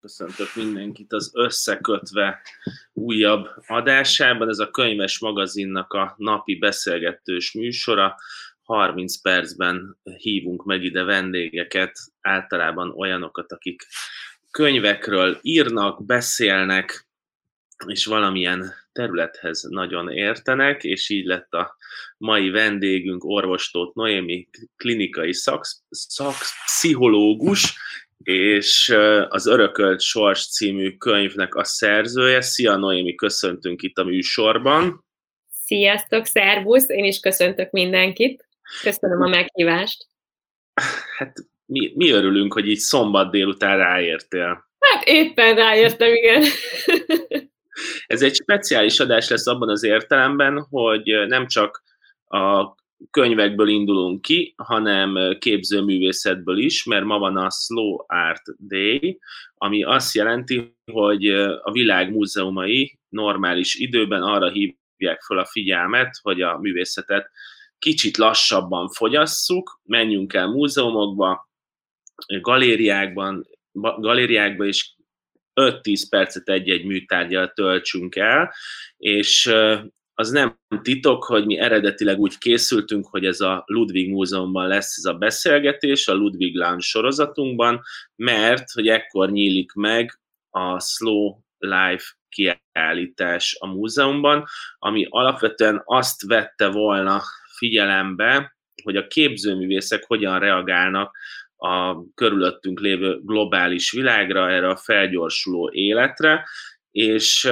Köszöntök mindenkit az Összekötve újabb adásában. Ez a könyves magazinnak a napi beszélgetős műsora. 30 percben hívunk meg ide vendégeket, általában olyanokat, akik könyvekről írnak, beszélnek, és valamilyen területhez nagyon értenek, és így lett a mai vendégünk orvostót Noémi, klinikai szaksz, szakpszichológus, és az Örökölt Sors című könyvnek a szerzője. Szia Noémi, köszöntünk itt a műsorban. Sziasztok, szervusz, én is köszöntök mindenkit. Köszönöm a meghívást. Hát mi, mi örülünk, hogy így szombat délután ráértél. Hát éppen ráértem, igen. Ez egy speciális adás lesz abban az értelemben, hogy nem csak a könyvekből indulunk ki, hanem képzőművészetből is, mert ma van a Slow Art Day, ami azt jelenti, hogy a világ múzeumai normális időben arra hívják fel a figyelmet, hogy a művészetet kicsit lassabban fogyasszuk, menjünk el múzeumokba, galériákban, galériákba, és 5-10 percet egy-egy műtárgyal töltsünk el, és az nem titok, hogy mi eredetileg úgy készültünk, hogy ez a Ludwig Múzeumban lesz ez a beszélgetés, a Ludwig Lounge sorozatunkban, mert hogy ekkor nyílik meg a Slow Life kiállítás a múzeumban, ami alapvetően azt vette volna figyelembe, hogy a képzőművészek hogyan reagálnak a körülöttünk lévő globális világra, erre a felgyorsuló életre, és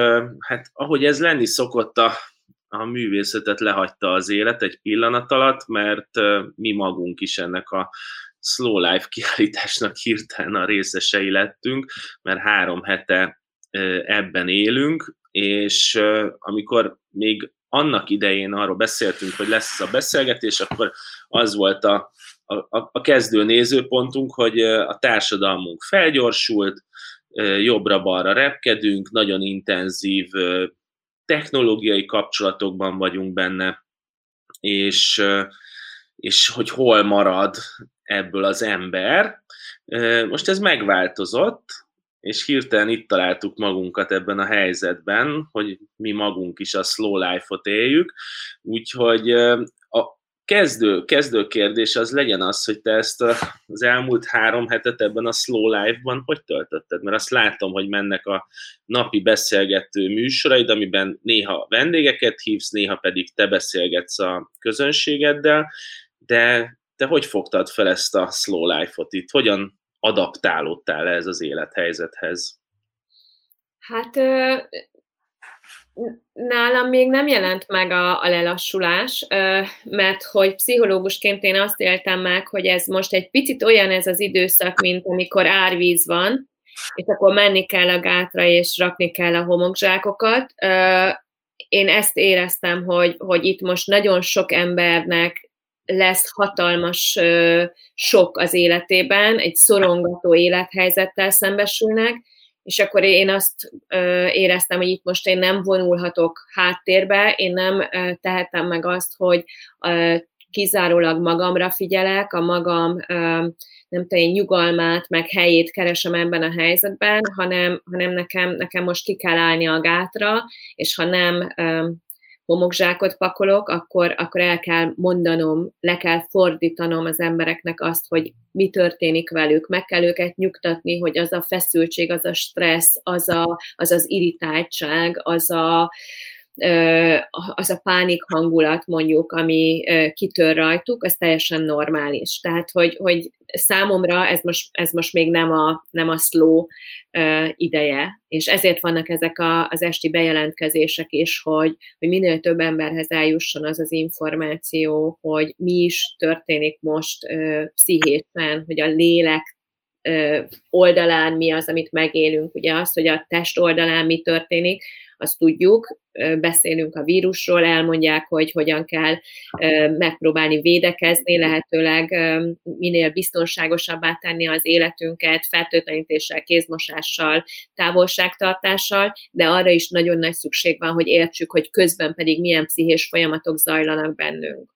hát ahogy ez lenni szokott a a művészetet lehagyta az élet egy pillanat alatt, mert mi magunk is ennek a Slow Life kiállításnak hirtelen a részesei lettünk, mert három hete ebben élünk, és amikor még annak idején arról beszéltünk, hogy lesz ez a beszélgetés, akkor az volt a, a, a kezdő nézőpontunk, hogy a társadalmunk felgyorsult, jobbra-balra repkedünk, nagyon intenzív technológiai kapcsolatokban vagyunk benne, és, és hogy hol marad ebből az ember. Most ez megváltozott, és hirtelen itt találtuk magunkat ebben a helyzetben, hogy mi magunk is a slow life-ot éljük, úgyhogy kezdő, kezdő kérdés az legyen az, hogy te ezt az elmúlt három hetet ebben a slow life-ban hogy töltötted? Mert azt látom, hogy mennek a napi beszélgető műsoraid, amiben néha vendégeket hívsz, néha pedig te beszélgetsz a közönségeddel, de te hogy fogtad fel ezt a slow life-ot itt? Hogyan adaptálódtál ez az élethelyzethez? Hát Nálam még nem jelent meg a, a lelassulás, mert hogy pszichológusként én azt éltem meg, hogy ez most egy picit olyan ez az időszak, mint amikor árvíz van, és akkor menni kell a gátra, és rakni kell a homokzsákokat. Én ezt éreztem, hogy, hogy itt most nagyon sok embernek lesz hatalmas sok az életében, egy szorongató élethelyzettel szembesülnek, és akkor én azt éreztem, hogy itt most én nem vonulhatok háttérbe, én nem tehetem meg azt, hogy kizárólag magamra figyelek, a magam nem tudom, nyugalmát, meg helyét keresem ebben a helyzetben, hanem, hanem nekem, nekem most ki kell állni a gátra, és ha nem homokzsákot pakolok, akkor, akkor el kell mondanom, le kell fordítanom az embereknek azt, hogy mi történik velük, meg kell őket nyugtatni, hogy az a feszültség, az a stressz, az a, az, az irritáltság, az a, az a pánik hangulat mondjuk, ami kitör rajtuk, az teljesen normális. Tehát, hogy, hogy számomra ez most, ez most még nem a, nem a slow ideje, és ezért vannak ezek a, az esti bejelentkezések is, hogy, hogy minél több emberhez eljusson az az információ, hogy mi is történik most pszichésen, hogy a lélek oldalán mi az, amit megélünk. Ugye az, hogy a test oldalán mi történik, azt tudjuk, beszélünk a vírusról, elmondják, hogy hogyan kell megpróbálni védekezni, lehetőleg minél biztonságosabbá tenni az életünket, fertőtlenítéssel, kézmosással, távolságtartással, de arra is nagyon nagy szükség van, hogy értsük, hogy közben pedig milyen pszichés folyamatok zajlanak bennünk.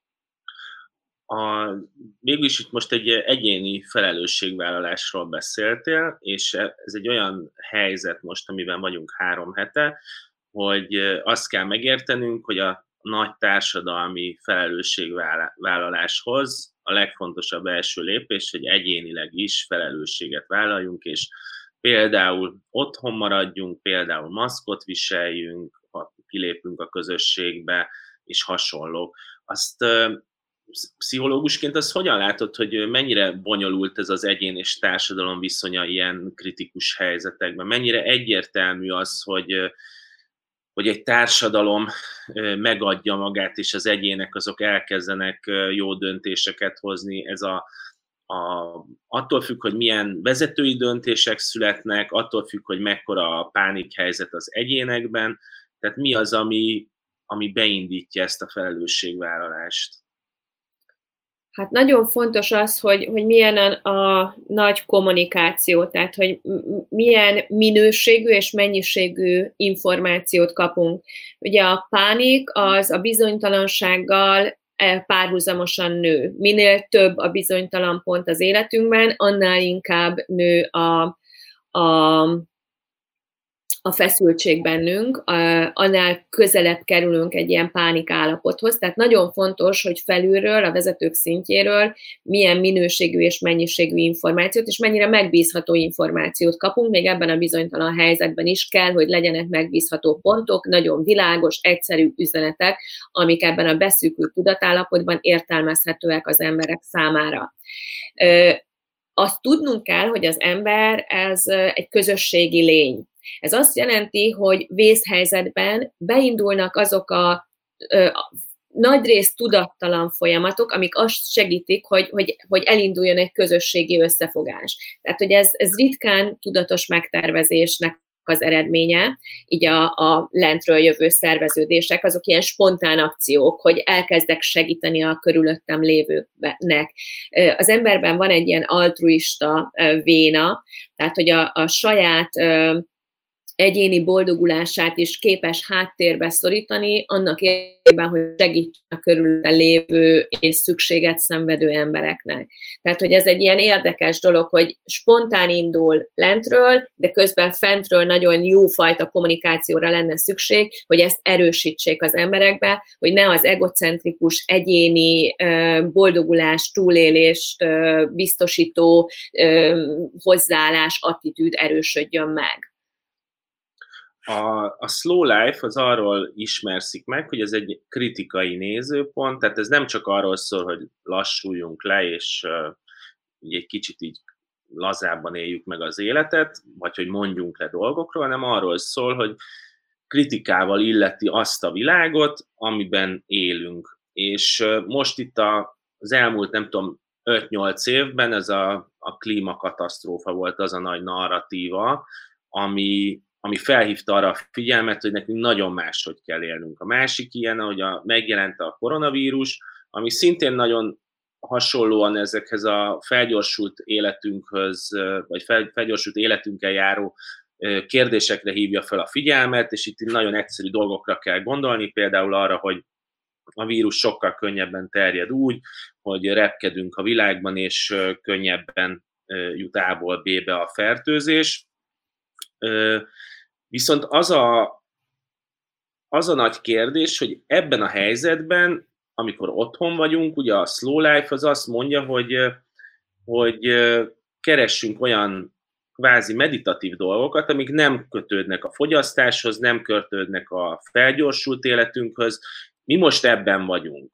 A, végülis itt most egy egyéni felelősségvállalásról beszéltél, és ez egy olyan helyzet most, amiben vagyunk három hete, hogy azt kell megértenünk, hogy a nagy társadalmi felelősségvállaláshoz a legfontosabb első lépés, hogy egyénileg is felelősséget vállaljunk, és például otthon maradjunk, például maszkot viseljünk, ha kilépünk a közösségbe, és hasonló. Azt pszichológusként azt hogyan látod, hogy mennyire bonyolult ez az egyén és társadalom viszonya ilyen kritikus helyzetekben? Mennyire egyértelmű az, hogy, hogy egy társadalom megadja magát, és az egyének azok elkezdenek jó döntéseket hozni. Ez a, a, attól függ, hogy milyen vezetői döntések születnek, attól függ, hogy mekkora a pánikhelyzet az egyénekben, tehát mi az, ami, ami beindítja ezt a felelősségvállalást? Hát nagyon fontos az, hogy, hogy milyen a, a nagy kommunikáció, tehát hogy milyen minőségű és mennyiségű információt kapunk. Ugye a pánik az a bizonytalansággal e, párhuzamosan nő. Minél több a bizonytalan pont az életünkben, annál inkább nő a, a a feszültség bennünk, annál közelebb kerülünk egy ilyen pánik állapothoz. Tehát nagyon fontos, hogy felülről, a vezetők szintjéről milyen minőségű és mennyiségű információt, és mennyire megbízható információt kapunk, még ebben a bizonytalan helyzetben is kell, hogy legyenek megbízható pontok, nagyon világos, egyszerű üzenetek, amik ebben a beszűkült tudatállapotban értelmezhetőek az emberek számára azt tudnunk kell, hogy az ember ez egy közösségi lény. Ez azt jelenti, hogy vészhelyzetben beindulnak azok a, a nagyrészt tudattalan folyamatok, amik azt segítik, hogy, hogy, hogy elinduljon egy közösségi összefogás. Tehát, hogy ez, ez ritkán tudatos megtervezésnek az eredménye, így a, a lentről jövő szerveződések, azok ilyen spontán akciók, hogy elkezdek segíteni a körülöttem lévőknek. Az emberben van egy ilyen altruista véna, tehát hogy a, a saját egyéni boldogulását is képes háttérbe szorítani, annak érdekében, hogy segítsen a körülötte lévő és szükséget szenvedő embereknek. Tehát, hogy ez egy ilyen érdekes dolog, hogy spontán indul lentről, de közben fentről nagyon jó fajta kommunikációra lenne szükség, hogy ezt erősítsék az emberekbe, hogy ne az egocentrikus, egyéni boldogulás, túlélést biztosító hozzáállás, attitűd erősödjön meg. A, a slow life az arról ismerszik meg, hogy ez egy kritikai nézőpont, tehát ez nem csak arról szól, hogy lassuljunk le, és uh, így egy kicsit így lazábban éljük meg az életet, vagy hogy mondjunk le dolgokról, hanem arról szól, hogy kritikával illeti azt a világot, amiben élünk. És uh, most itt a, az elmúlt, nem tudom, 5-8 évben ez a, a klímakatasztrófa volt az a nagy narratíva, ami, ami felhívta arra a figyelmet, hogy nekünk nagyon máshogy kell élnünk. A másik ilyen, hogy a, megjelent a koronavírus, ami szintén nagyon hasonlóan ezekhez a felgyorsult életünkhöz, vagy fel, felgyorsult életünkkel járó kérdésekre hívja fel a figyelmet, és itt nagyon egyszerű dolgokra kell gondolni, például arra, hogy a vírus sokkal könnyebben terjed úgy, hogy repkedünk a világban, és könnyebben jut A-ból B-be a fertőzés. Viszont az a, az a nagy kérdés, hogy ebben a helyzetben, amikor otthon vagyunk, ugye a slow life az azt mondja, hogy, hogy keressünk olyan kvázi meditatív dolgokat, amik nem kötődnek a fogyasztáshoz, nem kötődnek a felgyorsult életünkhöz. Mi most ebben vagyunk.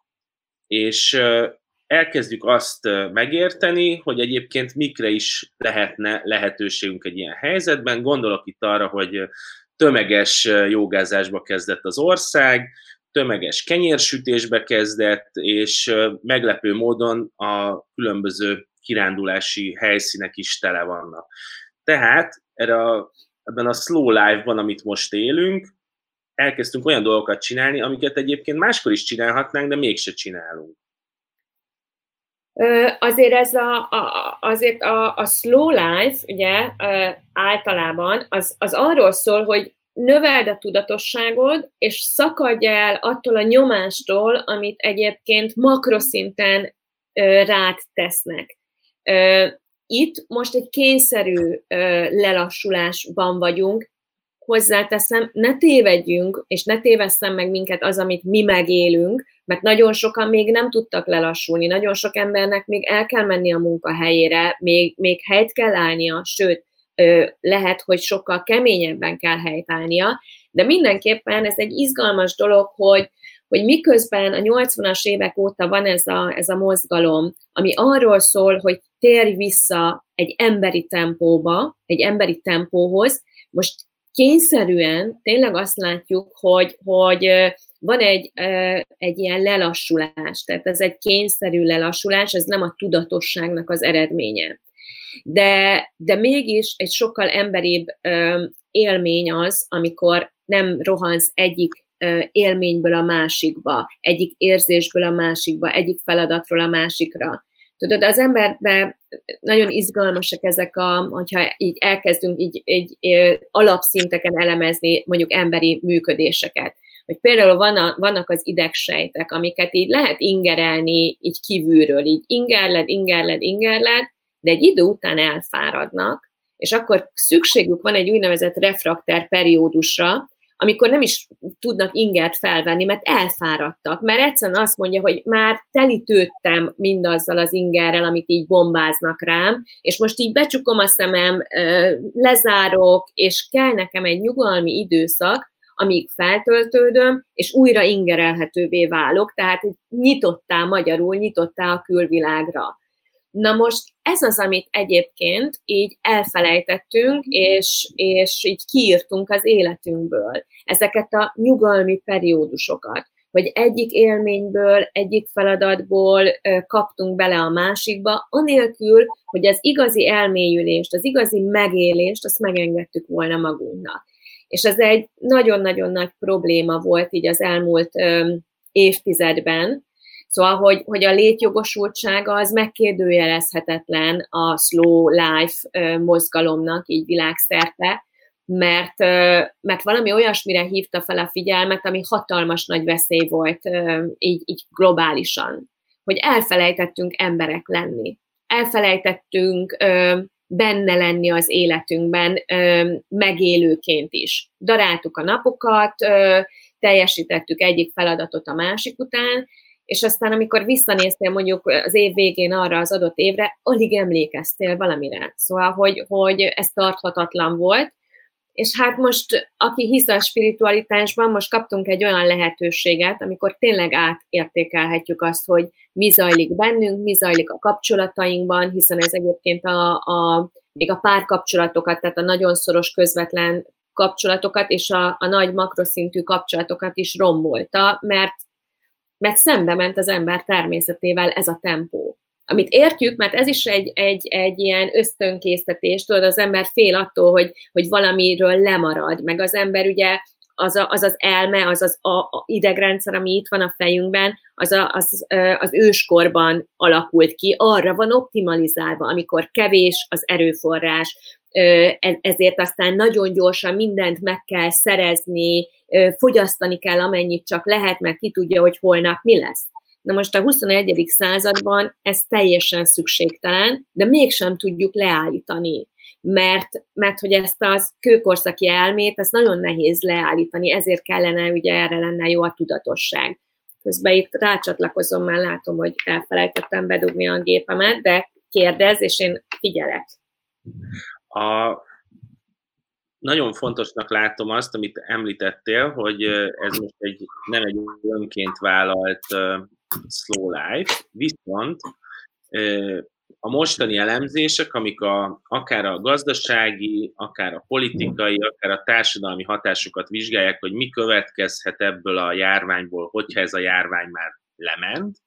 És elkezdjük azt megérteni, hogy egyébként mikre is lehetne lehetőségünk egy ilyen helyzetben. Gondolok itt arra, hogy tömeges jogázásba kezdett az ország, tömeges kenyérsütésbe kezdett, és meglepő módon a különböző kirándulási helyszínek is tele vannak. Tehát erre a, ebben a slow life-ban, amit most élünk, elkezdtünk olyan dolgokat csinálni, amiket egyébként máskor is csinálhatnánk, de mégse csinálunk. Azért ez a, a, azért a, a slow life, ugye, általában az, az arról szól, hogy növeld a tudatosságod, és szakadj el attól a nyomástól, amit egyébként makroszinten rád tesznek. Itt most egy kényszerű lelassulásban vagyunk, hozzáteszem, ne tévedjünk, és ne tévesszem meg minket az, amit mi megélünk, mert nagyon sokan még nem tudtak lelassulni, nagyon sok embernek még el kell menni a munkahelyére, még, még helyt kell állnia, sőt, lehet, hogy sokkal keményebben kell helyt állnia, de mindenképpen ez egy izgalmas dolog, hogy, hogy miközben a 80-as évek óta van ez a, ez a mozgalom, ami arról szól, hogy térj vissza egy emberi tempóba, egy emberi tempóhoz, most kényszerűen tényleg azt látjuk, hogy, hogy van egy, egy ilyen lelassulás, tehát ez egy kényszerű lelassulás, ez nem a tudatosságnak az eredménye. De, de mégis egy sokkal emberibb élmény az, amikor nem rohansz egyik élményből a másikba, egyik érzésből a másikba, egyik feladatról a másikra. Tudod, az emberben nagyon izgalmasak ezek a, hogyha így elkezdünk így, így, alapszinteken elemezni mondjuk emberi működéseket. Hogy például van a, vannak az idegsejtek, amiket így lehet ingerelni így kívülről, így ingerled, ingerled, ingerled, de egy idő után elfáradnak, és akkor szükségük van egy úgynevezett refrakter periódusra, amikor nem is tudnak ingert felvenni, mert elfáradtak, mert egyszerűen azt mondja, hogy már telítődtem mindazzal az ingerrel, amit így bombáznak rám, és most így becsukom a szemem, lezárok, és kell nekem egy nyugalmi időszak, amíg feltöltődöm, és újra ingerelhetővé válok, tehát nyitottál magyarul, nyitottál a külvilágra. Na most ez az, amit egyébként így elfelejtettünk, és, és így kiírtunk az életünkből. Ezeket a nyugalmi periódusokat hogy egyik élményből, egyik feladatból kaptunk bele a másikba, anélkül, hogy az igazi elmélyülést, az igazi megélést, azt megengedtük volna magunknak. És ez egy nagyon-nagyon nagy probléma volt így az elmúlt évtizedben, Szóval, hogy, hogy a létjogosultsága az megkérdőjelezhetetlen a slow life mozgalomnak így világszerte, mert, mert valami olyasmire hívta fel a figyelmet, ami hatalmas nagy veszély volt így, így globálisan, hogy elfelejtettünk emberek lenni. Elfelejtettünk benne lenni az életünkben megélőként is. Daráltuk a napokat, teljesítettük egyik feladatot a másik után, és aztán amikor visszanéztél mondjuk az év végén arra az adott évre, alig emlékeztél valamire. Szóval, hogy, hogy ez tarthatatlan volt, és hát most, aki hisz a spiritualitásban, most kaptunk egy olyan lehetőséget, amikor tényleg átértékelhetjük azt, hogy mi zajlik bennünk, mi zajlik a kapcsolatainkban, hiszen ez egyébként a, a, még a párkapcsolatokat, tehát a nagyon szoros közvetlen kapcsolatokat és a, a nagy makroszintű kapcsolatokat is rombolta, mert mert szembe ment az ember természetével ez a tempó. Amit értjük, mert ez is egy, egy, egy ilyen ösztönkésztetés, tudod, az ember fél attól, hogy, hogy valamiről lemarad, meg az ember ugye az, a, az az elme, az az a, a idegrendszer, ami itt van a fejünkben, az, a, az, az őskorban alakult ki, arra van optimalizálva, amikor kevés az erőforrás, e, ezért aztán nagyon gyorsan mindent meg kell szerezni, fogyasztani kell amennyit csak lehet, mert ki tudja, hogy holnap mi lesz. Na most a 21. században ez teljesen szükségtelen, de mégsem tudjuk leállítani, mert, mert hogy ezt az kőkorszaki elmét, ezt nagyon nehéz leállítani, ezért kellene, ugye erre lenne jó a tudatosság. Közben itt rácsatlakozom, már látom, hogy elfelejtettem bedugni a gépemet, de kérdez, és én figyelek. A nagyon fontosnak látom azt, amit említettél, hogy ez most egy, nem egy önként vállalt slow life, viszont a mostani elemzések, amik a, akár a gazdasági, akár a politikai, akár a társadalmi hatásokat vizsgálják, hogy mi következhet ebből a járványból, hogyha ez a járvány már lement,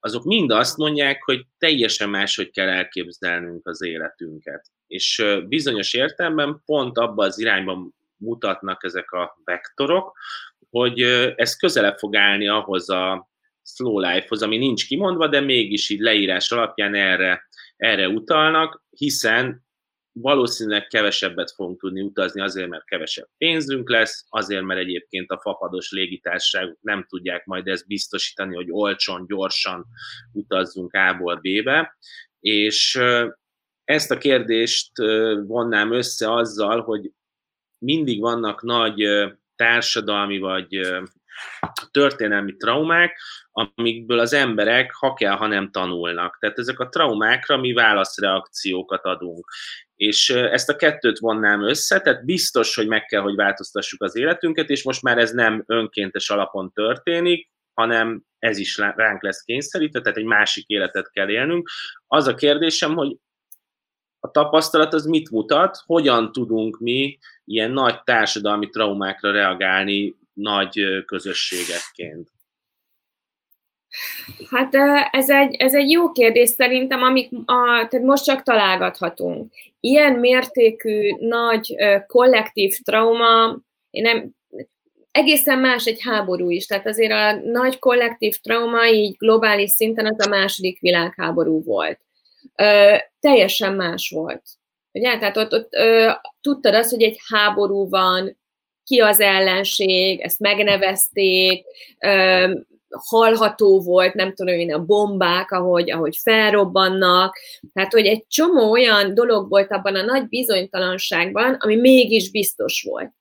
azok mind azt mondják, hogy teljesen máshogy kell elképzelnünk az életünket. És bizonyos értelemben pont abba az irányban mutatnak ezek a vektorok, hogy ez közelebb fog állni ahhoz a slow life-hoz, ami nincs kimondva, de mégis így leírás alapján erre, erre utalnak, hiszen valószínűleg kevesebbet fogunk tudni utazni azért, mert kevesebb pénzünk lesz, azért, mert egyébként a fapados légitársaságok nem tudják majd ezt biztosítani, hogy olcsón, gyorsan utazzunk A-ból B-be, és ezt a kérdést vonnám össze azzal, hogy mindig vannak nagy társadalmi vagy történelmi traumák, amikből az emberek ha kell, ha nem tanulnak. Tehát ezek a traumákra mi válaszreakciókat adunk. És ezt a kettőt vonnám össze, tehát biztos, hogy meg kell, hogy változtassuk az életünket, és most már ez nem önkéntes alapon történik, hanem ez is ránk lesz kényszerítve, tehát egy másik életet kell élnünk. Az a kérdésem, hogy a tapasztalat az mit mutat, hogyan tudunk mi ilyen nagy társadalmi traumákra reagálni nagy közösségekként? Hát ez egy, ez egy jó kérdés szerintem, amik a, tehát most csak találgathatunk. Ilyen mértékű, nagy kollektív trauma, én nem, egészen más egy háború is, tehát azért a nagy kollektív trauma így globális szinten az a második világháború volt. Ö, teljesen más volt. Ugye? Tehát ott, ott ö, tudtad azt, hogy egy háború van, ki az ellenség, ezt megnevezték, hallható volt, nem tudom én, a bombák, ahogy, ahogy felrobbannak, tehát hogy egy csomó olyan dolog volt abban a nagy bizonytalanságban, ami mégis biztos volt.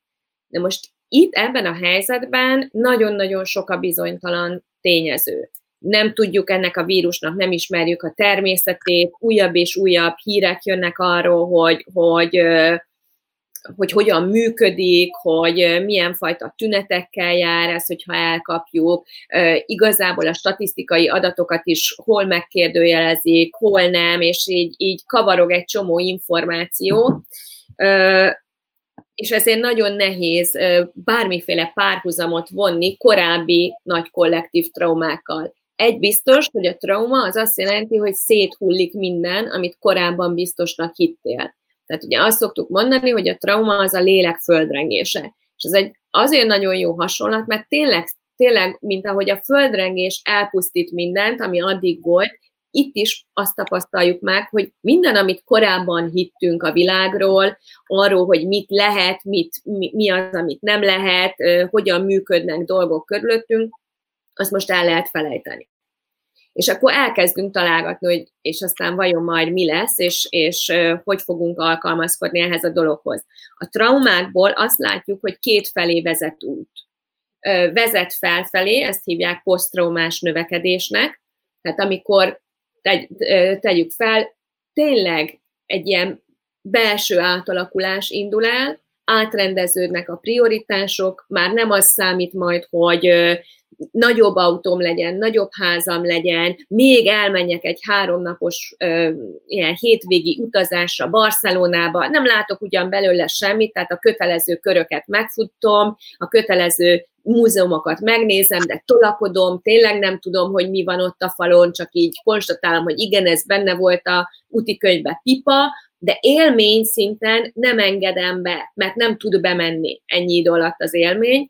De most itt ebben a helyzetben nagyon-nagyon sok a bizonytalan tényező. Nem tudjuk ennek a vírusnak, nem ismerjük a természetét, újabb és újabb hírek jönnek arról, hogy, hogy hogy hogyan működik, hogy milyen fajta tünetekkel jár ez, hogyha elkapjuk. Igazából a statisztikai adatokat is hol megkérdőjelezik, hol nem, és így, így kavarog egy csomó információ és ezért nagyon nehéz bármiféle párhuzamot vonni korábbi nagy kollektív traumákkal. Egy biztos, hogy a trauma az azt jelenti, hogy széthullik minden, amit korábban biztosnak hittél. Tehát ugye azt szoktuk mondani, hogy a trauma az a lélek földrengése. És ez egy azért nagyon jó hasonlat, mert tényleg, tényleg, mint ahogy a földrengés elpusztít mindent, ami addig volt, itt is azt tapasztaljuk meg, hogy minden, amit korábban hittünk a világról, arról, hogy mit lehet, mit, mi, mi az, amit nem lehet, hogyan működnek dolgok körülöttünk, azt most el lehet felejteni. És akkor elkezdünk találgatni, hogy és aztán vajon majd mi lesz, és, és hogy fogunk alkalmazkodni ehhez a dologhoz. A traumákból azt látjuk, hogy két felé vezet út. Vezet felfelé, ezt hívják posztraumás növekedésnek, tehát amikor tegy, tegyük fel, tényleg egy ilyen belső átalakulás indul el, átrendeződnek a prioritások, már nem az számít majd, hogy nagyobb autóm legyen, nagyobb házam legyen, még elmenjek egy háromnapos ö, ilyen hétvégi utazásra Barcelonába, nem látok ugyan belőle semmit, tehát a kötelező köröket megfutom, a kötelező múzeumokat megnézem, de tolakodom, tényleg nem tudom, hogy mi van ott a falon, csak így konstatálom, hogy igen, ez benne volt a úti könyvbe pipa, de élmény szinten nem engedem be, mert nem tud bemenni. Ennyi idő alatt az élmény,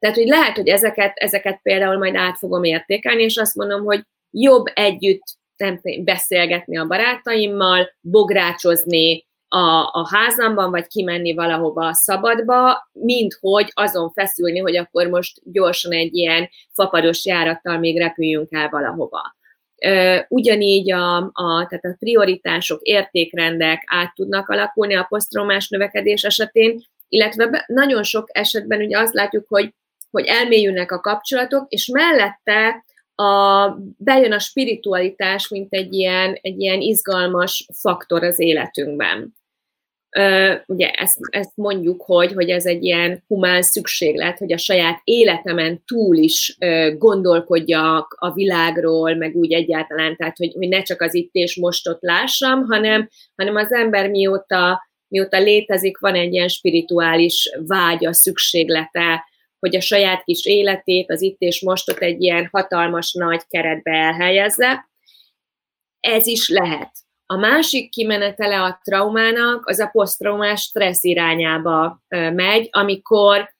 tehát, hogy lehet, hogy ezeket, ezeket például majd át fogom értékelni, és azt mondom, hogy jobb együtt nem, beszélgetni a barátaimmal, bográcsozni a, a házamban, vagy kimenni valahova a szabadba, mint hogy azon feszülni, hogy akkor most gyorsan egy ilyen fapados járattal még repüljünk el valahova. Ugyanígy a, a, tehát a prioritások, értékrendek át tudnak alakulni a posztromás növekedés esetén, illetve nagyon sok esetben ugye azt látjuk, hogy hogy elmélyülnek a kapcsolatok, és mellette a, bejön a spiritualitás, mint egy ilyen, egy ilyen izgalmas faktor az életünkben. Uh, ugye ezt, ezt mondjuk, hogy, hogy ez egy ilyen humán szükséglet, hogy a saját életemen túl is uh, gondolkodjak a világról, meg úgy egyáltalán, tehát hogy, hogy ne csak az itt és mostot lássam, hanem, hanem az ember mióta, mióta létezik, van egy ilyen spirituális vágya, szükséglete hogy a saját kis életét, az itt és mostot egy ilyen hatalmas nagy keretbe elhelyezze. Ez is lehet. A másik kimenetele a traumának az a posztraumás stressz irányába megy, amikor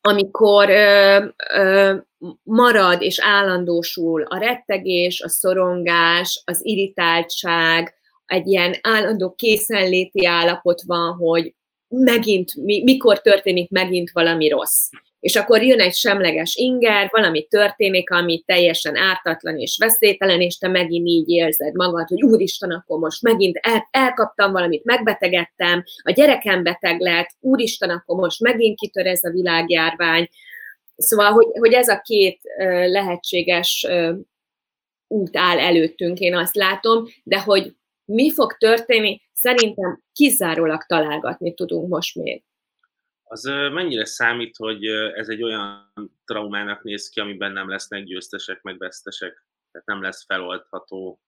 amikor ö, ö, marad és állandósul a rettegés, a szorongás, az irritáltság, egy ilyen állandó készenléti állapot van, hogy megint, mi, mikor történik megint valami rossz. És akkor jön egy semleges inger, valami történik, ami teljesen ártatlan és veszélytelen, és te megint így érzed magad, hogy úristen, akkor most megint el, elkaptam valamit, megbetegedtem, a gyerekem beteg lett, úristen, akkor most megint kitör ez a világjárvány. Szóval, hogy, hogy ez a két lehetséges út áll előttünk, én azt látom, de hogy mi fog történni, szerintem kizárólag találgatni tudunk most még. Az mennyire számít, hogy ez egy olyan traumának néz ki, amiben nem lesznek győztesek, meg vesztesek? Tehát nem lesz feloldható,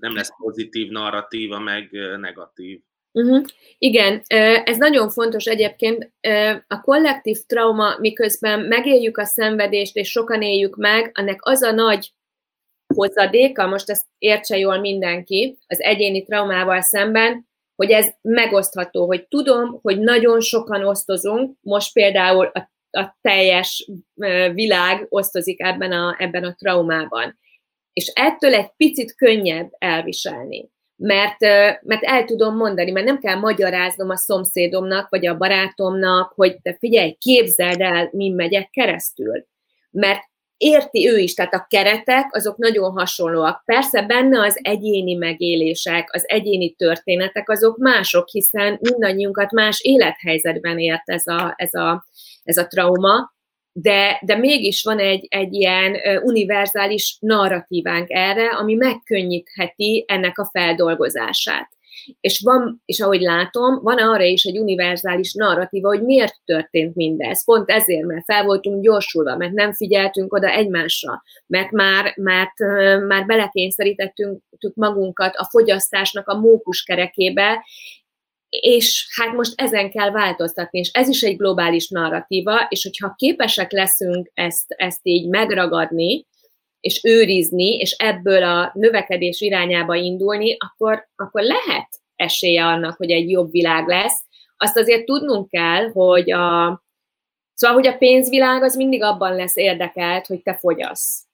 nem lesz pozitív narratíva, meg negatív. Uh-huh. Igen, ez nagyon fontos egyébként. A kollektív trauma, miközben megéljük a szenvedést, és sokan éljük meg, annak az a nagy hozadéka, most ezt értse jól mindenki, az egyéni traumával szemben, hogy ez megosztható, hogy tudom, hogy nagyon sokan osztozunk, most például a, a teljes világ osztozik ebben a, ebben a traumában. És ettől egy picit könnyebb elviselni. Mert, mert el tudom mondani, mert nem kell magyaráznom a szomszédomnak, vagy a barátomnak, hogy te figyelj, képzeld el, mi megyek keresztül. Mert érti ő is, tehát a keretek azok nagyon hasonlóak. Persze benne az egyéni megélések, az egyéni történetek azok mások, hiszen mindannyiunkat más élethelyzetben ért ez a, ez a, ez a trauma, de, de mégis van egy, egy ilyen univerzális narratívánk erre, ami megkönnyítheti ennek a feldolgozását. És van, és ahogy látom, van arra is egy univerzális narratíva, hogy miért történt mindez. Pont ezért, mert fel voltunk gyorsulva, mert nem figyeltünk oda egymásra, mert már, mert, már belekényszerítettünk magunkat a fogyasztásnak a mókus kerekébe, és hát most ezen kell változtatni, és ez is egy globális narratíva, és hogyha képesek leszünk ezt, ezt így megragadni, és őrizni, és ebből a növekedés irányába indulni, akkor, akkor lehet esélye annak, hogy egy jobb világ lesz. Azt azért tudnunk kell, hogy a, szóval, hogy a pénzvilág az mindig abban lesz érdekelt, hogy te fogyasz.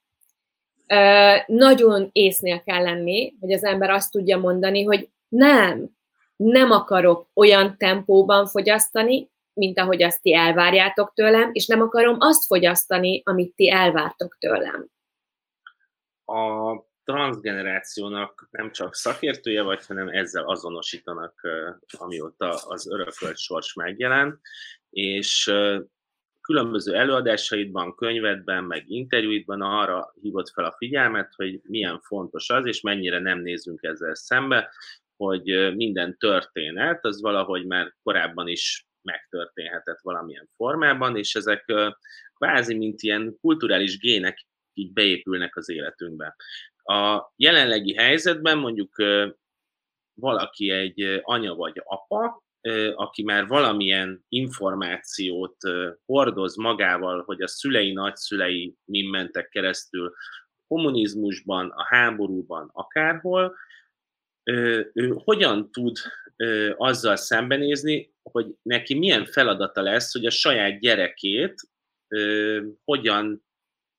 Ö, nagyon észnél kell lenni, hogy az ember azt tudja mondani, hogy nem, nem akarok olyan tempóban fogyasztani, mint ahogy azt ti elvárjátok tőlem, és nem akarom azt fogyasztani, amit ti elvártok tőlem a transgenerációnak nem csak szakértője vagy, hanem ezzel azonosítanak, amióta az örökölt sors megjelent, és különböző előadásaidban, könyvedben, meg interjúidban arra hívott fel a figyelmet, hogy milyen fontos az, és mennyire nem nézünk ezzel szembe, hogy minden történet, az valahogy már korábban is megtörténhetett valamilyen formában, és ezek kvázi, mint ilyen kulturális gének így beépülnek az életünkbe. A jelenlegi helyzetben mondjuk valaki egy anya vagy apa, aki már valamilyen információt hordoz magával, hogy a szülei, nagyszülei min mentek keresztül kommunizmusban, a háborúban, akárhol, ő hogyan tud azzal szembenézni, hogy neki milyen feladata lesz, hogy a saját gyerekét hogyan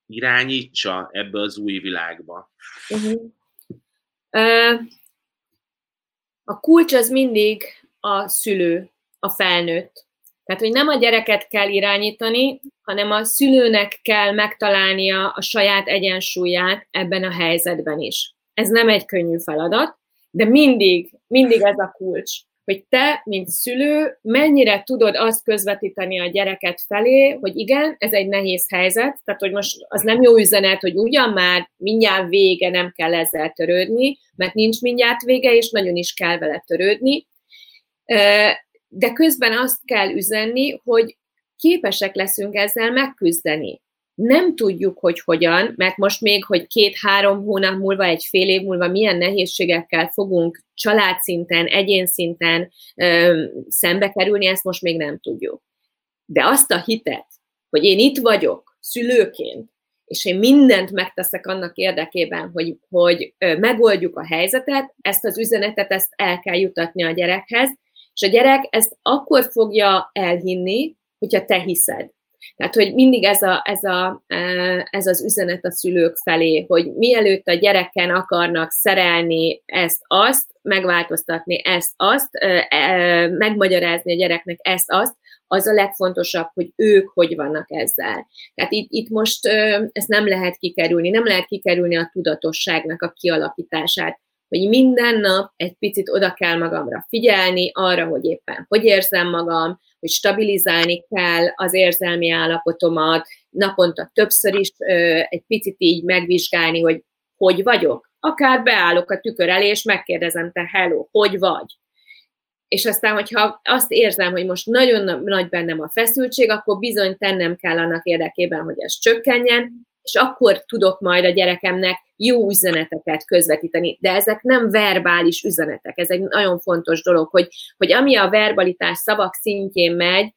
irányítsa ebbe az új világba? Uh-huh. A kulcs az mindig a szülő, a felnőtt. Tehát, hogy nem a gyereket kell irányítani, hanem a szülőnek kell megtalálnia a saját egyensúlyát ebben a helyzetben is. Ez nem egy könnyű feladat, de mindig, mindig ez a kulcs hogy te, mint szülő, mennyire tudod azt közvetíteni a gyereket felé, hogy igen, ez egy nehéz helyzet, tehát hogy most az nem jó üzenet, hogy ugyan már mindjárt vége, nem kell ezzel törődni, mert nincs mindjárt vége, és nagyon is kell vele törődni. De közben azt kell üzenni, hogy képesek leszünk ezzel megküzdeni. Nem tudjuk, hogy hogyan, mert most még, hogy két-három hónap múlva, egy fél év múlva milyen nehézségekkel fogunk családszinten, egyén szinten szembe kerülni, ezt most még nem tudjuk. De azt a hitet, hogy én itt vagyok szülőként, és én mindent megteszek annak érdekében, hogy, hogy megoldjuk a helyzetet, ezt az üzenetet, ezt el kell jutatni a gyerekhez, és a gyerek ezt akkor fogja elhinni, hogyha te hiszed. Tehát, hogy mindig ez, a, ez, a, ez az üzenet a szülők felé, hogy mielőtt a gyereken akarnak szerelni ezt-azt, megváltoztatni ezt-azt, megmagyarázni a gyereknek ezt-azt, az a legfontosabb, hogy ők hogy vannak ezzel. Tehát itt, itt most ezt nem lehet kikerülni, nem lehet kikerülni a tudatosságnak a kialakítását, hogy minden nap egy picit oda kell magamra figyelni, arra, hogy éppen hogy érzem magam, hogy stabilizálni kell az érzelmi állapotomat, naponta többször is egy picit így megvizsgálni, hogy hogy vagyok. Akár beállok a tükör elé, és megkérdezem, te hello, hogy vagy? és aztán, hogyha azt érzem, hogy most nagyon nagy bennem a feszültség, akkor bizony tennem kell annak érdekében, hogy ez csökkenjen, és akkor tudok majd a gyerekemnek jó üzeneteket közvetíteni. De ezek nem verbális üzenetek, ez egy nagyon fontos dolog, hogy, hogy ami a verbalitás szavak szintjén megy,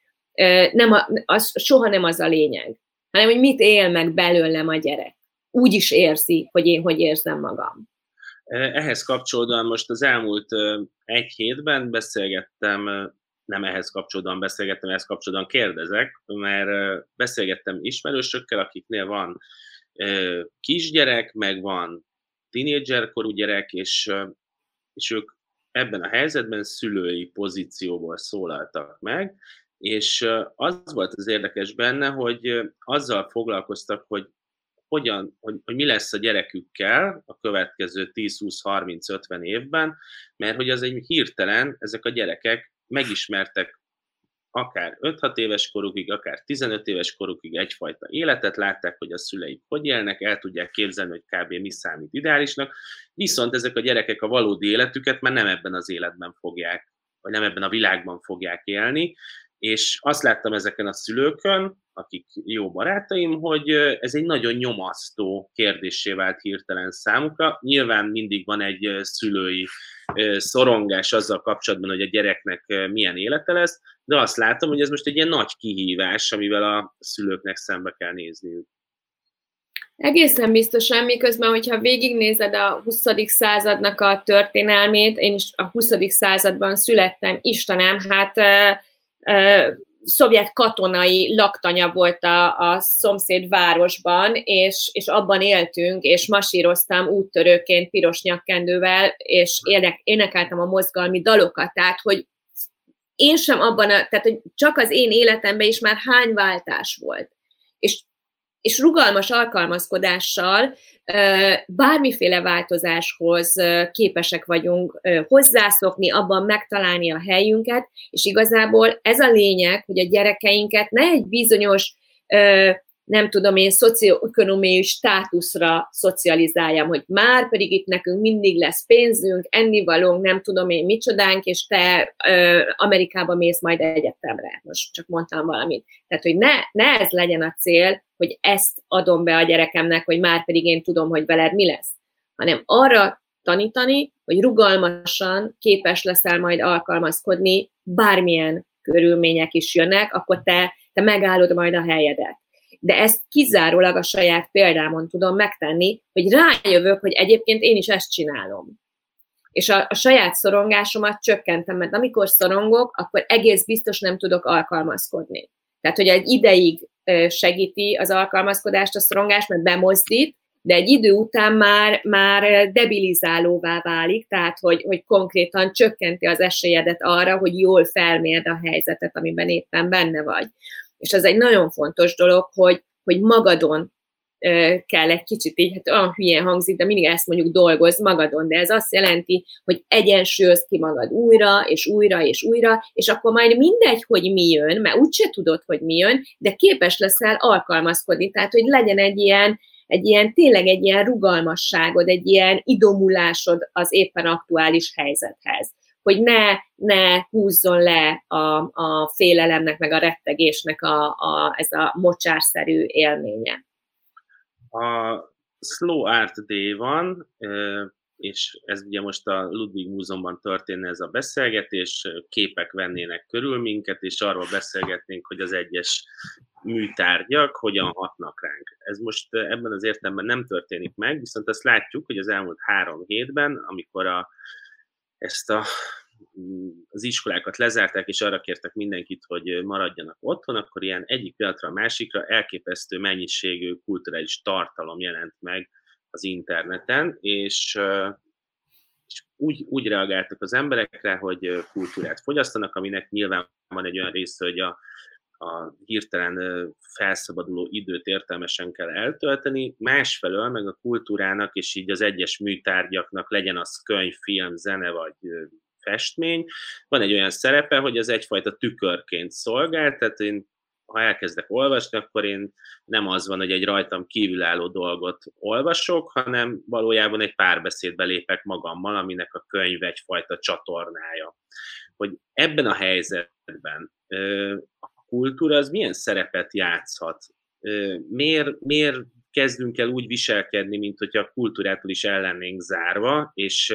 nem a, az soha nem az a lényeg, hanem hogy mit él meg belőlem a gyerek. Úgy is érzi, hogy én hogy érzem magam. Ehhez kapcsolódóan most az elmúlt egy hétben beszélgettem, nem ehhez kapcsolódóan beszélgettem, ehhez kapcsolódóan kérdezek, mert beszélgettem ismerősökkel, akiknél van kisgyerek, meg van tínédzserkorú gyerek, és, és ők ebben a helyzetben szülői pozícióból szólaltak meg, és az volt az érdekes benne, hogy azzal foglalkoztak, hogy hogyan, hogy, hogy mi lesz a gyerekükkel a következő 10-20-30-50 évben, mert hogy az egy hirtelen ezek a gyerekek megismertek akár 5-6 éves korukig, akár 15 éves korukig egyfajta életet, látták, hogy a szüleik hogy élnek, el tudják képzelni, hogy kb. mi számít ideálisnak, viszont ezek a gyerekek a valódi életüket már nem ebben az életben fogják, vagy nem ebben a világban fogják élni, és azt láttam ezeken a szülőkön, akik jó barátaim, hogy ez egy nagyon nyomasztó kérdésé vált hirtelen számukra. Nyilván mindig van egy szülői szorongás azzal kapcsolatban, hogy a gyereknek milyen élete lesz, de azt látom, hogy ez most egy ilyen nagy kihívás, amivel a szülőknek szembe kell nézniük. Egészen biztosan, miközben, hogyha végignézed a 20. századnak a történelmét, én is a 20. században születtem, Istenem, hát szovjet katonai laktanya volt a, a szomszéd városban, és, és abban éltünk, és masíroztam úttörőként piros nyakkendővel, és ének, énekeltem a mozgalmi dalokat, tehát, hogy én sem abban, a, tehát hogy csak az én életemben is már hány váltás volt. És, rugalmas alkalmazkodással bármiféle változáshoz képesek vagyunk hozzászokni, abban megtalálni a helyünket, és igazából ez a lényeg, hogy a gyerekeinket ne egy bizonyos nem tudom én, szocioekonomiai státuszra szocializáljam, hogy már pedig itt nekünk mindig lesz pénzünk, ennivalónk, nem tudom én micsodánk, és te ö, Amerikába mész majd egyetemre. Most csak mondtam valamit. Tehát, hogy ne, ne ez legyen a cél, hogy ezt adom be a gyerekemnek, hogy már pedig én tudom, hogy veled mi lesz, hanem arra tanítani, hogy rugalmasan képes leszel majd alkalmazkodni, bármilyen körülmények is jönnek, akkor te, te megállod majd a helyedet de ezt kizárólag a saját példámon tudom megtenni, hogy rájövök, hogy egyébként én is ezt csinálom. És a, a saját szorongásomat csökkentem, mert amikor szorongok, akkor egész biztos nem tudok alkalmazkodni. Tehát, hogy egy ideig segíti az alkalmazkodást a szorongás, mert bemozdít, de egy idő után már, már debilizálóvá válik, tehát hogy, hogy konkrétan csökkenti az esélyedet arra, hogy jól felmérd a helyzetet, amiben éppen benne vagy. És ez egy nagyon fontos dolog, hogy, hogy magadon kell egy kicsit így, hát olyan hülyén hangzik, de mindig ezt mondjuk dolgoz magadon, de ez azt jelenti, hogy egyensúlyoz ki magad újra, és újra, és újra, és akkor majd mindegy, hogy mi jön, mert úgyse tudod, hogy mi jön, de képes leszel alkalmazkodni, tehát hogy legyen egy ilyen, egy ilyen, tényleg egy ilyen rugalmasságod, egy ilyen idomulásod az éppen aktuális helyzethez hogy ne, ne húzzon le a, a félelemnek, meg a rettegésnek a, a, ez a mocsárszerű élménye. A Slow Art Day van, és ez ugye most a Ludwig Múzeumban történne ez a beszélgetés, képek vennének körül minket, és arról beszélgetnénk, hogy az egyes műtárgyak hogyan hatnak ránk. Ez most ebben az értelemben nem történik meg, viszont azt látjuk, hogy az elmúlt három hétben, amikor a, ezt a az iskolákat lezárták, és arra kértek mindenkit, hogy maradjanak otthon, akkor ilyen egyik pillanatra a másikra elképesztő mennyiségű kulturális tartalom jelent meg az interneten, és, és úgy, úgy reagáltak az emberekre, hogy kultúrát fogyasztanak, aminek nyilván van egy olyan része, hogy a, a hirtelen felszabaduló időt értelmesen kell eltölteni, másfelől meg a kultúrának és így az egyes műtárgyaknak legyen az könyv, film, zene vagy festmény, van egy olyan szerepe, hogy az egyfajta tükörként szolgál, tehát én ha elkezdek olvasni, akkor én nem az van, hogy egy rajtam kívülálló dolgot olvasok, hanem valójában egy párbeszédbe lépek magammal, aminek a könyv egyfajta csatornája. Hogy ebben a helyzetben kultúra az milyen szerepet játszhat? Miért, miért kezdünk el úgy viselkedni, mint hogyha a kultúrától is ellennénk zárva, és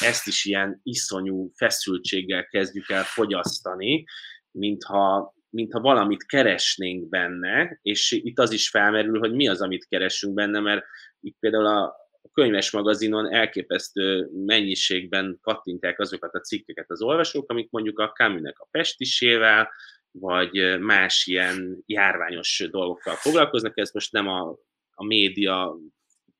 ezt is ilyen iszonyú feszültséggel kezdjük el fogyasztani, mintha, mintha valamit keresnénk benne, és itt az is felmerül, hogy mi az, amit keresünk benne, mert itt például a, a könyves magazinon elképesztő mennyiségben kattintják azokat a cikkeket az olvasók, amik mondjuk a Camus-nek a festisével, vagy más ilyen járványos dolgokkal foglalkoznak, ez most nem a, a média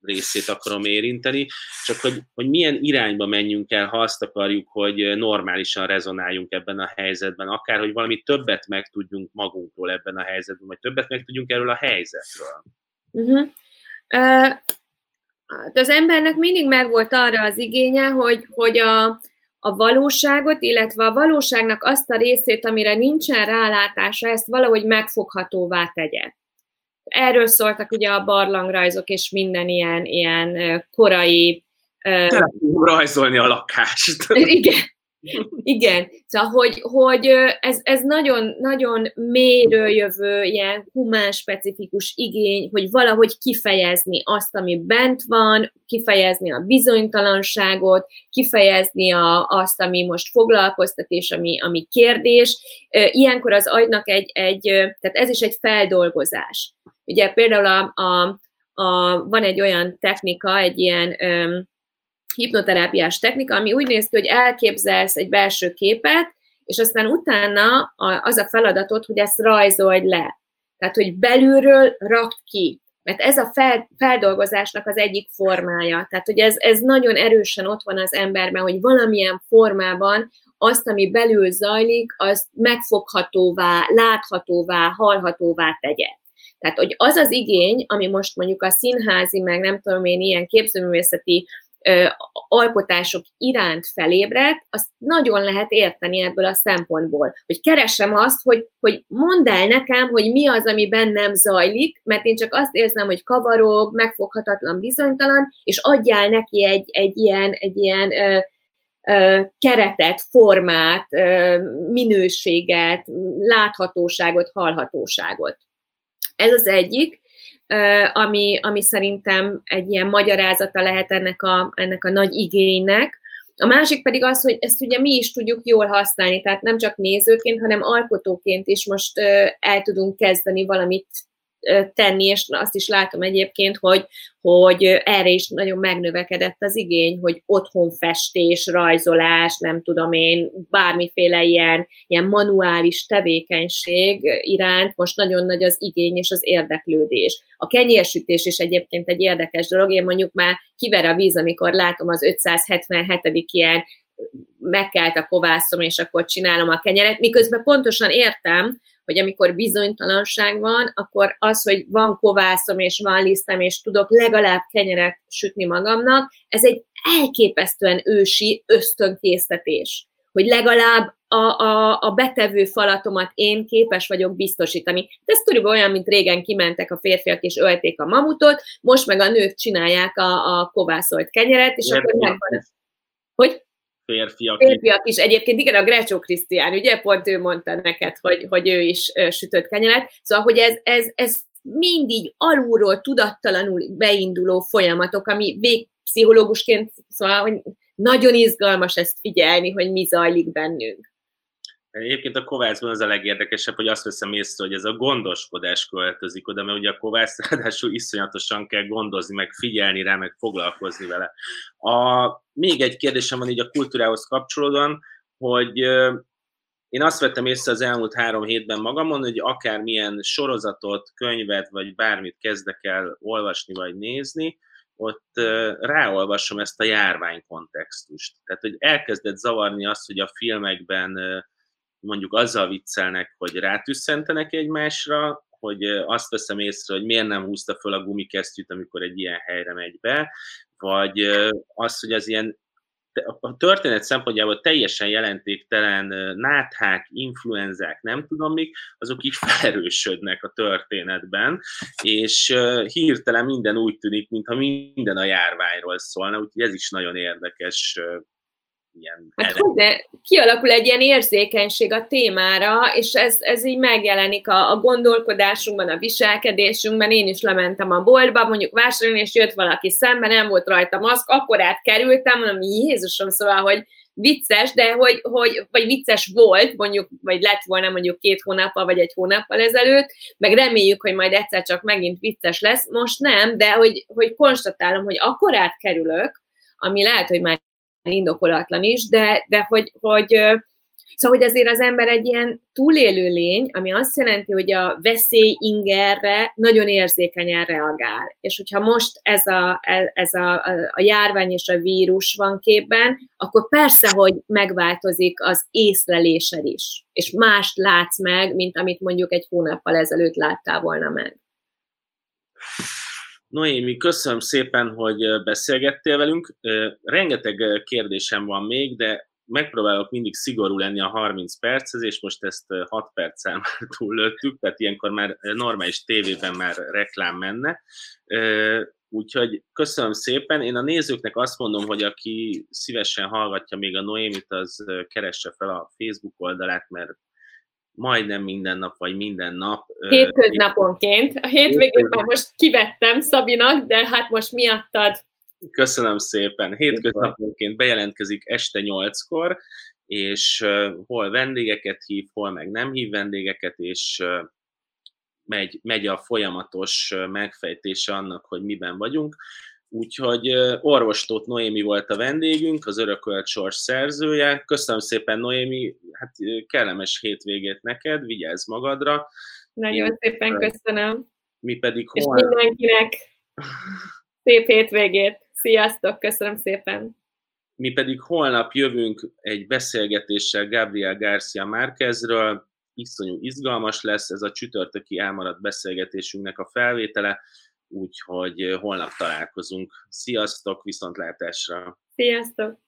részét akarom érinteni, csak hogy, hogy milyen irányba menjünk el, ha azt akarjuk, hogy normálisan rezonáljunk ebben a helyzetben, akár, hogy valami többet megtudjunk magunkról ebben a helyzetben, vagy többet megtudjunk erről a helyzetről. Uh-huh. Uh, az embernek mindig megvolt arra az igénye, hogy, hogy a, a valóságot, illetve a valóságnak azt a részét, amire nincsen rálátása, ezt valahogy megfoghatóvá tegye. Erről szóltak ugye a barlangrajzok és minden ilyen, ilyen korai... Uh, rajzolni a lakást. Igen, igen, szóval, hogy, hogy ez, ez nagyon, nagyon mélyről jövő, ilyen humán specifikus igény, hogy valahogy kifejezni azt, ami bent van, kifejezni a bizonytalanságot, kifejezni a, azt, ami most foglalkoztat, és ami, ami kérdés. Ilyenkor az agynak egy, egy, tehát ez is egy feldolgozás. Ugye például a, a, a, van egy olyan technika, egy ilyen hipnoterápiás technika, ami úgy néz ki, hogy elképzelsz egy belső képet, és aztán utána az a feladatod, hogy ezt rajzold le. Tehát, hogy belülről rakd ki. Mert ez a fel, feldolgozásnak az egyik formája. Tehát, hogy ez, ez nagyon erősen ott van az emberben, hogy valamilyen formában azt, ami belül zajlik, az megfoghatóvá, láthatóvá, hallhatóvá tegye. Tehát, hogy az az igény, ami most mondjuk a színházi, meg nem tudom én, ilyen képzőművészeti alkotások iránt felébredt, azt nagyon lehet érteni ebből a szempontból. Hogy keresem azt, hogy, hogy mondd el nekem, hogy mi az, ami bennem zajlik, mert én csak azt érzem, hogy kavarog, megfoghatatlan, bizonytalan, és adjál neki egy, egy ilyen, egy ilyen ö, ö, keretet, formát, ö, minőséget, láthatóságot, hallhatóságot. Ez az egyik ami, ami szerintem egy ilyen magyarázata lehet ennek a, ennek a nagy igénynek. A másik pedig az, hogy ezt ugye mi is tudjuk jól használni, tehát nem csak nézőként, hanem alkotóként is most el tudunk kezdeni valamit tenni, és azt is látom egyébként, hogy, hogy erre is nagyon megnövekedett az igény, hogy otthon festés, rajzolás, nem tudom én, bármiféle ilyen, ilyen manuális tevékenység iránt most nagyon nagy az igény és az érdeklődés. A kenyérsütés is egyébként egy érdekes dolog, én mondjuk már kiver a víz, amikor látom az 577. ilyen megkelt a kovászom, és akkor csinálom a kenyeret, miközben pontosan értem, hogy amikor bizonytalanság van, akkor az, hogy van kovászom és van lisztem, és tudok legalább kenyeret sütni magamnak, ez egy elképesztően ősi ösztönkésztetés, hogy legalább a, a, a betevő falatomat én képes vagyok biztosítani. Ez körülbelül olyan, mint régen kimentek a férfiak és ölték a mamutot, most meg a nők csinálják a, a kovászolt kenyeret, és akkor megvan. Hogy? Férfiak. Férfiak is. Egyébként igen, a Grecsó Krisztián, ugye pont ő mondta neked, hogy, hogy ő is sütött kenyeret. Szóval, hogy ez, ez, ez mindig alulról tudattalanul beinduló folyamatok, ami végpszichológusként, szóval, hogy nagyon izgalmas ezt figyelni, hogy mi zajlik bennünk. Egyébként a kovászban az a legérdekesebb, hogy azt veszem észre, hogy ez a gondoskodás költözik oda, mert ugye a kovász ráadásul iszonyatosan kell gondozni, meg figyelni rá, meg foglalkozni vele. A, még egy kérdésem van így a kultúrához kapcsolódóan, hogy én azt vettem észre az elmúlt három hétben magamon, hogy akármilyen sorozatot, könyvet, vagy bármit kezdek el olvasni vagy nézni, ott ráolvasom ezt a járvány kontextust. Tehát, hogy elkezdett zavarni azt, hogy a filmekben mondjuk azzal viccelnek, hogy rátüsszentenek egymásra, hogy azt veszem észre, hogy miért nem húzta föl a gumikesztyűt, amikor egy ilyen helyre megy be, vagy az, hogy az ilyen a történet szempontjából teljesen jelentéktelen náthák, influenzák, nem tudom mik, azok így felerősödnek a történetben, és hirtelen minden úgy tűnik, mintha minden a járványról szólna, úgyhogy ez is nagyon érdekes ilyen... Hát hogy de kialakul egy ilyen érzékenység a témára, és ez, ez így megjelenik a, a gondolkodásunkban, a viselkedésünkben. Én is lementem a boltba, mondjuk vásárolni, és jött valaki szemben, nem volt rajta maszk, akkor átkerültem, mondom, Jézusom, szóval, hogy vicces, de hogy, hogy vagy vicces volt, mondjuk, vagy lett volna mondjuk két hónappal, vagy egy hónappal ezelőtt, meg reméljük, hogy majd egyszer csak megint vicces lesz, most nem, de hogy, hogy konstatálom, hogy akkor átkerülök, ami lehet, hogy már indokolatlan is, de, de hogy, hogy Szóval, hogy azért az ember egy ilyen túlélő lény, ami azt jelenti, hogy a veszély ingerre nagyon érzékenyen reagál. És hogyha most ez a, ez a, a járvány és a vírus van képben, akkor persze, hogy megváltozik az észlelésed is. És mást látsz meg, mint amit mondjuk egy hónappal ezelőtt láttál volna meg. Noémi, köszönöm szépen, hogy beszélgettél velünk. Rengeteg kérdésem van még, de megpróbálok mindig szigorú lenni a 30 perchez, és most ezt 6 perccel már túllöttük, tehát ilyenkor már normális tévében már reklám menne. Úgyhogy köszönöm szépen. Én a nézőknek azt mondom, hogy aki szívesen hallgatja még a Noémit, az keresse fel a Facebook oldalát, mert majdnem minden nap, vagy minden nap. Hétköznaponként. A hétvégén már most kivettem Szabinak, de hát most miattad. Köszönöm szépen. Hétköznaponként bejelentkezik este nyolckor, és hol vendégeket hív, hol meg nem hív vendégeket, és megy, megy a folyamatos megfejtése annak, hogy miben vagyunk. Úgyhogy Orvostót Noémi volt a vendégünk, az Örökölt Sors szerzője. Köszönöm szépen, Noémi, hát kellemes hétvégét neked, vigyázz magadra. Nagyon Én, szépen köszönöm. Mi pedig És hol... mindenkinek szép hétvégét. Sziasztok, köszönöm szépen. Mi pedig holnap jövünk egy beszélgetéssel Gabriel Garcia Márquezről, iszonyú izgalmas lesz, ez a csütörtöki elmaradt beszélgetésünknek a felvétele úgyhogy holnap találkozunk. Sziasztok, viszontlátásra! Sziasztok!